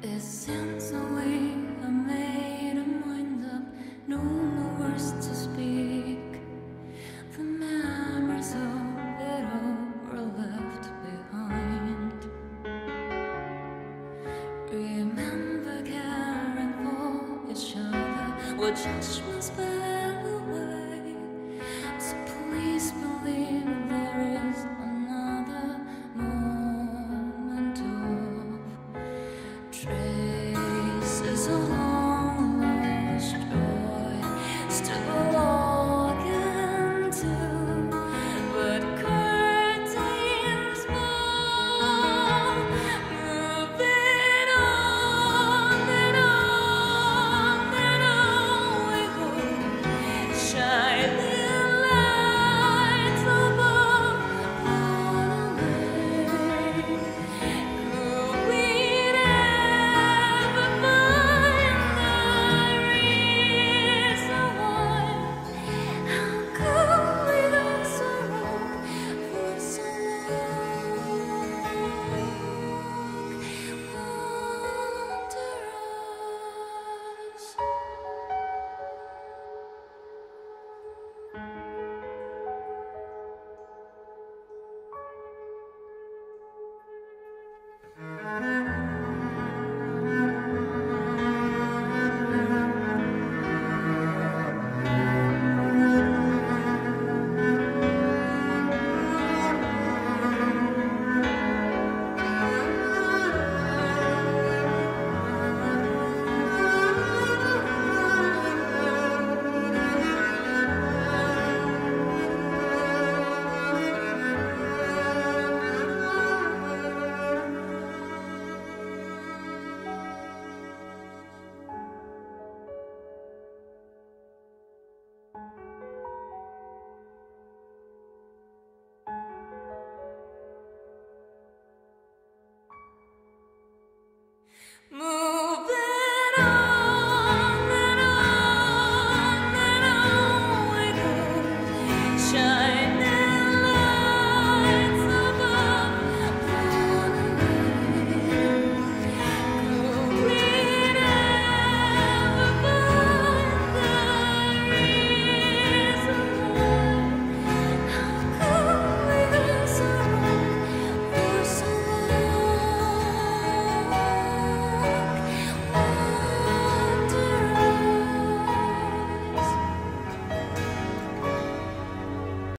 It sounds the way I made a mind up. No more words to speak. The memories of it all were left behind. Remember caring for each other. What judgment